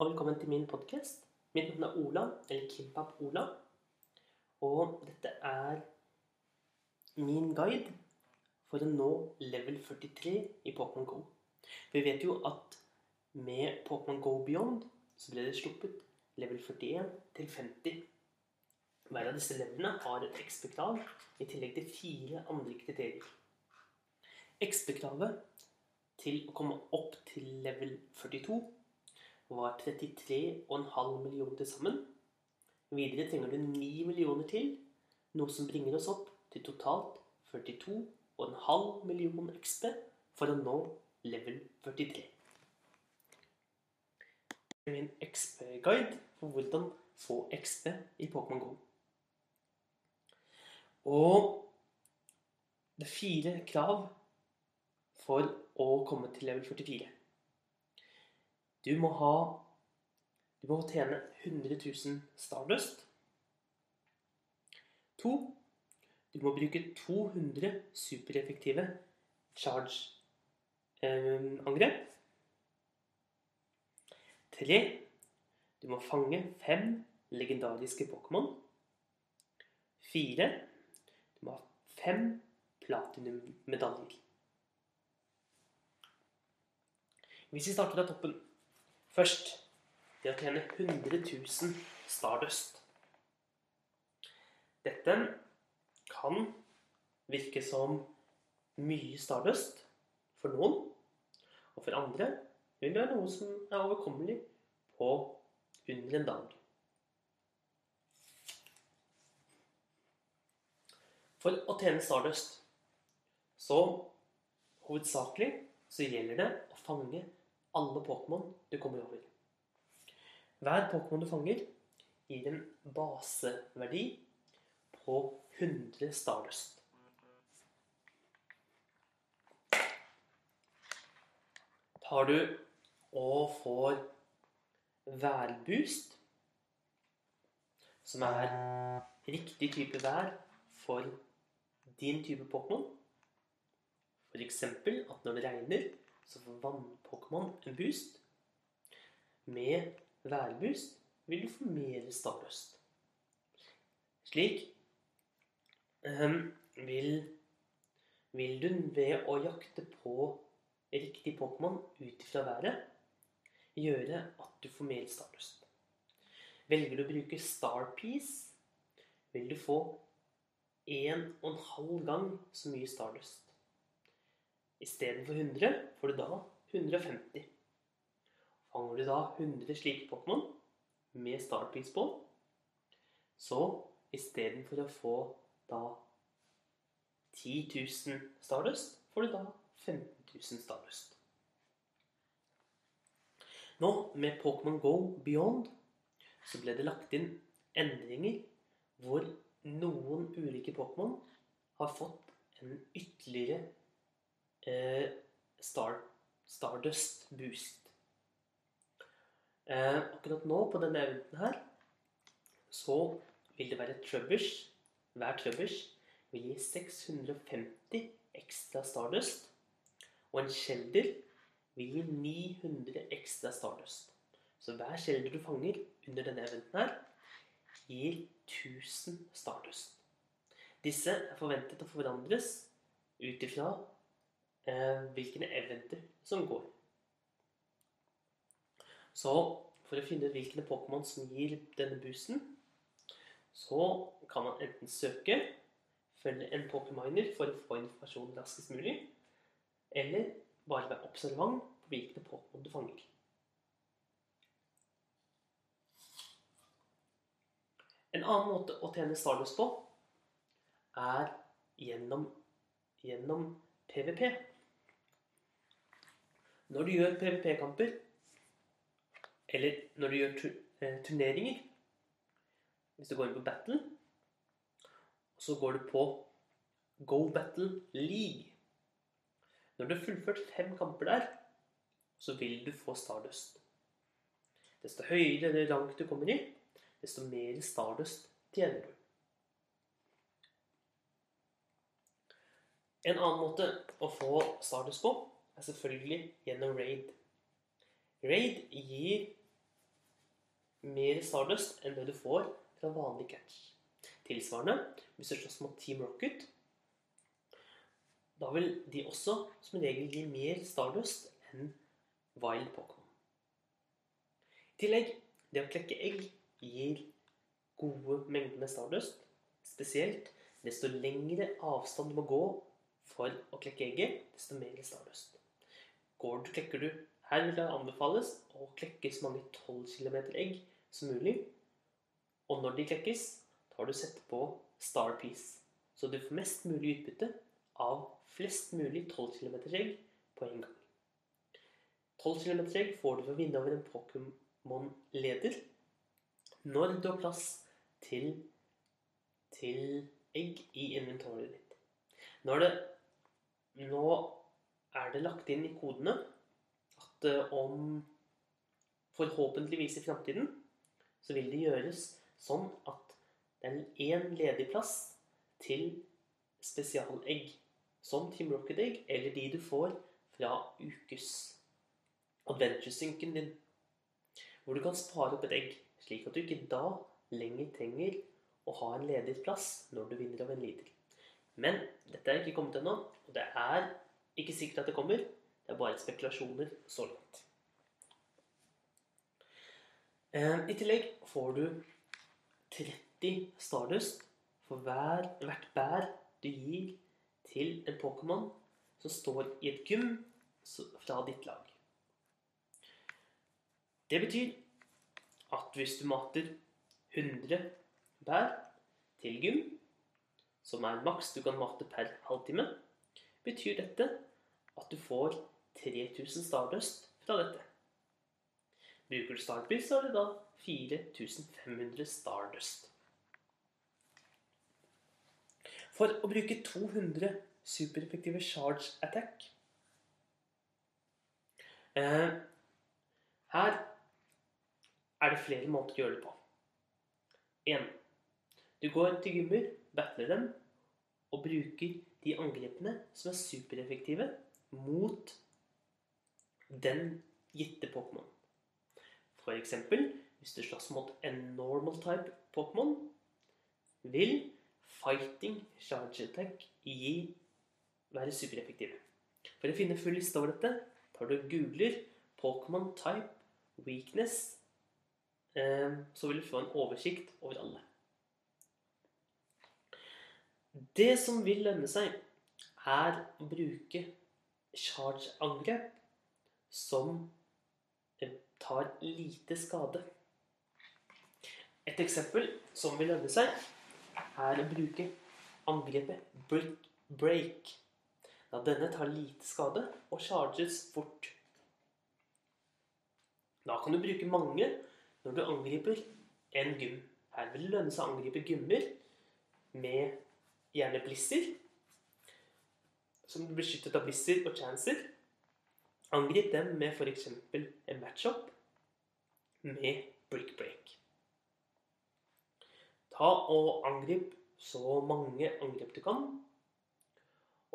og velkommen til min podkast. Mitt navn er Ola, eller Kimpap Ola. Og dette er min guide for å nå level 43 i Pokémon GO. Vi vet jo at med Pokémon GO Beyond så ble det sluppet level 41 til 50. Hver av disse levelene har et XP-krav i tillegg til fire andre kriterier. XP-kravet til å komme opp til level 42 var 33,5 millioner til sammen. Videre trenger du 9 millioner til, noe som bringer oss opp til totalt 42,5 millioner XP for å nå level 43. Min XP-guide for hvordan få XP i Pokémon GO. Og det er fire krav for å komme til level 44. Du må ha Du må tjene 100 000 Stardust. To. Du må bruke 200 supereffektive charge-angrep. Tre. Du må fange fem legendariske Pokémon. Fire. Du må ha fem platinummedaljer. Hvis vi starter av toppen Først det å tjene 100 000 Stardust. Dette kan virke som mye Stardust for noen, og for andre vil det være noe som er overkommelig på under en dag. For å tjene Stardust så hovedsakelig så gjelder det å fange alle Pokémon du kommer over. Hver Pokémon du fanger, gir en baseverdi på 100 Stardust. Tar du og får værboost, som er riktig type vær for din type Pokémon, f.eks. at når det regner, så får vann-Pokémon en boost. Med værboost vil du få mer Stardust. Slik um, vil, vil du ved å jakte på riktig Pokémon ut fra været gjøre at du får mer Stardust. Velger du å bruke Starpiece, vil du få en og en halv gang så mye Stardust. Istedenfor 100 får du da 150. Fanger du da 100 slike Pokémon med startpris på, så istedenfor å få da 10 000 Stardust, får du da 15 000 Stardust. Nå, med Pokémon GO Beyond, så ble det lagt inn endringer hvor noen ulike Pokémon har fått en ytterligere eh, Star, Stardust Boost. Eh, akkurat nå, på denne eventen her, så vil det være trubbers. Hver trubbers vil gi 650 ekstra Stardust. Og en Shelder vil gi 900 ekstra Stardust. Så hver Shelder du fanger under denne eventen her, gir 1000 Stardust. Disse er forventet å forandres ut ifra hvilke eventer som går. Så for å finne ut hvilke Pokémon som gir denne boosten, så kan man enten søke, følge en Pokéminer for å få informasjon raskest mulig, eller bare være observant på hvilke Pokémon du fanger. En annen måte å tjene Stardust på er gjennom, gjennom PVP. Når du gjør PVP-kamper, eller når du gjør tur eh, turneringer Hvis du går inn på Battle, så går du på Go Battle League. Når du har fullført fem kamper der, så vil du få Stardust. Desto høyere eller rank du kommer i, desto mer Stardust tjener du. En annen måte å få Stardust på er selvfølgelig gjennom raid. Raid gir mer Stardust enn det du får fra vanlig catch. Tilsvarende, hvis du slåss mot Team Rocket, da vil de også som regel gi mer Stardust enn Wild Pokémon. I tillegg, det å klekke egg gir gode mengder Stardust. Spesielt desto lengre avstand du må gå for å klekke egget, desto mer Stardust. Går du, klekker du Her vil det anbefales å klekke så mange 12 km egg som mulig. Og når de klekkes, tar du sett på Star Piece, så du får mest mulig utbytte av flest mulig 12 km egg på en gang. 12 km egg får du ved å vinne over en Pokémon-leder når du har plass til, til egg i inventoriet ditt. Når det nå er det lagt inn i kodene at eh, om Forhåpentligvis i framtiden så vil det gjøres sånn at det er én ledig plass til spesialegg, som Team Rocket-egg, eller de du får fra ukes adventure-synken din. Hvor du kan spare opp et egg, slik at du ikke da lenger trenger å ha en ledig plass når du vinner av en liter. Men dette er ikke kommet ennå, og det er ikke sikkert at det kommer. Det er bare spekulasjoner så langt. Eh, I tillegg får du 30 Stardust for hver, hvert bær du gir til en Pokémon som står i et gym fra ditt lag. Det betyr at hvis du mater 100 bær til gym, som er maks du kan mate per halvtime, betyr dette at du får 3000 Stardust fra dette. Bruker du Startpris, så er det da 4500 Stardust. For å bruke 200 supereffektive charge attack eh, Her er det flere måter å gjøre det på. 1. Du går til gymmer, battler dem og bruker de angrepene som er supereffektive mot den gitte Pokémon. For eksempel, hvis du slåss mot en normal type Pokémon, vil fighting charge attack gi være supereffektive. For å finne full liste over dette tar du og googler Pokémon type weakness, eh, så vil du få en oversikt over alle. Det som vil lønne seg, er å bruke charge-angrep som tar lite skade. Et eksempel som vil lønne seg, er å bruke angrepet break. Da denne tar lite skade og charges fort. Da kan du bruke mange når du angriper en gym. Her vil det lønne seg å angripe gymmer med gjerne blisser. som blir beskyttet av blisser og Chancer. Angrip dem med f.eks. en match-up med Brick Break. Ta og angrip så mange angrep du kan.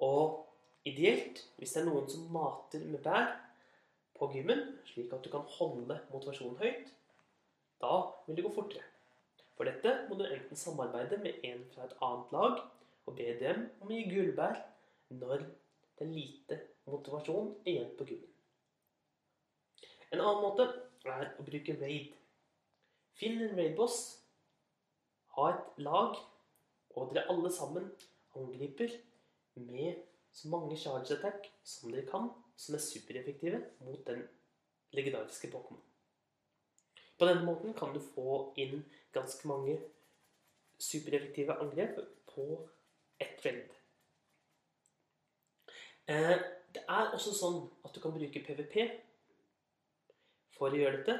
Og ideelt, hvis det er noen som mater med bær på gymmen, slik at du kan holde motivasjonen høyt, da vil det gå fortere. For dette må du enten samarbeide med en fra et annet lag og be dem om å gi gullbær når er lite motivasjon igjen på gullet. En annen måte er å bruke raid. Finn en raid-boss, ha et lag, og dere alle sammen angriper med så mange charge attack som dere kan, som er supereffektive mot den legendariske Pokémon. På denne måten kan du få inn ganske mange supereffektive angrep på ett felt. Eh, det er også sånn at du kan bruke PVP for å gjøre dette.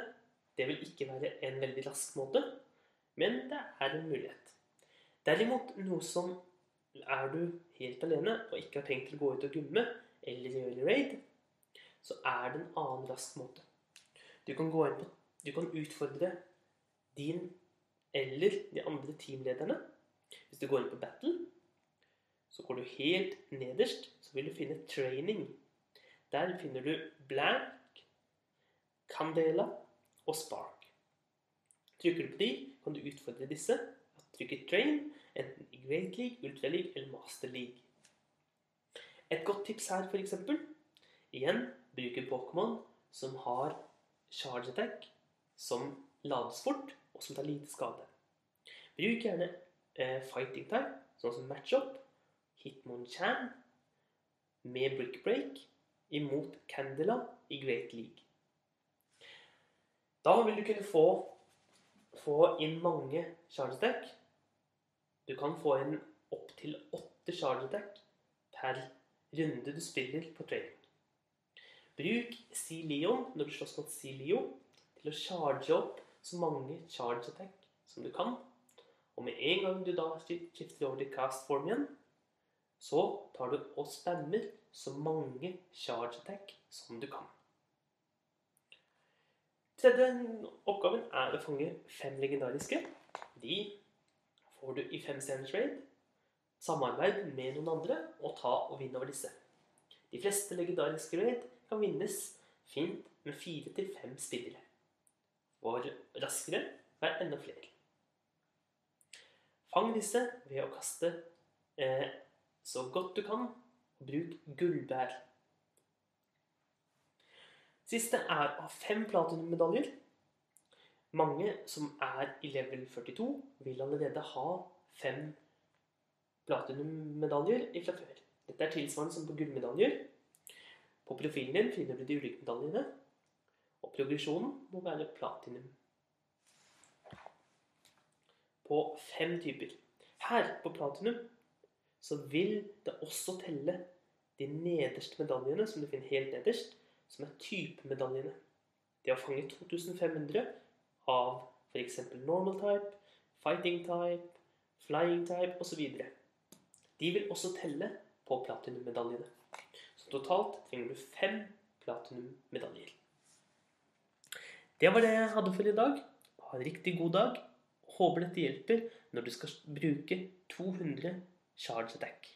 Det vil ikke være en veldig rask måte, men det er en mulighet. Derimot noe som er du helt alene og ikke har tenkt til å gå ut og gumme eller gjøre raid, så er det en annen rask måte. Du kan, gå inn på, du kan utfordre din eller de andre teamlederne. Hvis du går inn på battle, så går du helt nederst, så vil du finne 'training'. Der finner du Blank, Candela og Spark. Trykker du på de, kan du utfordre disse. Trykke train, enten i Great League, Ultra League eller Master League. Et godt tips her, eksempel, igjen, en Pokémon som har charge attack, som lades fort, og som tar lite skade. Bruk gjerne eh, fighting time, sånn som matchup, Hitmonchan, med brick break, imot Candela i Great League. Da vil du kunne få, få inn mange charge attack. Du kan få inn opptil åtte charge attack per runde du spiller på trading. Bruk C-Leon når du slåss mot C-Leo til å charge opp så mange charge attack som du kan. Og med en gang du da skifter over til cast-form igjen, så tar du og spammer så mange charge attack som du kan. Tredje oppgaven er å fange fem legendariske. De får du i fem stjerners raid. Samarbeid med noen andre og ta og vinne over disse. De fleste legendariske raid kan vinnes fint med fire til fem spillere. Og raskere vær enda flere. Fang disse ved å kaste eh, så godt du kan, og bruk gullbær. Siste er av fem platinummedaljer. Mange som er i level 42, vil allerede ha fem platinummedaljer fra før. Dette er tilsvarende som på gullmedaljer. På profilen din finner du de ulike medaljene, og progresjonen må være platinum. På fem typer. Her på platinum så vil det også telle de nederste medaljene, som du finner helt nederst, som er typemedaljene. Det å fange 2500 av f.eks. normal type, fighting type, flying type osv. De vil også telle på platinumedaljene. Så totalt trenger du fem platinummedaljer. Det var det jeg hadde for i dag. Ha en riktig god dag. Håper dette hjelper når du skal bruke 200 charge attack.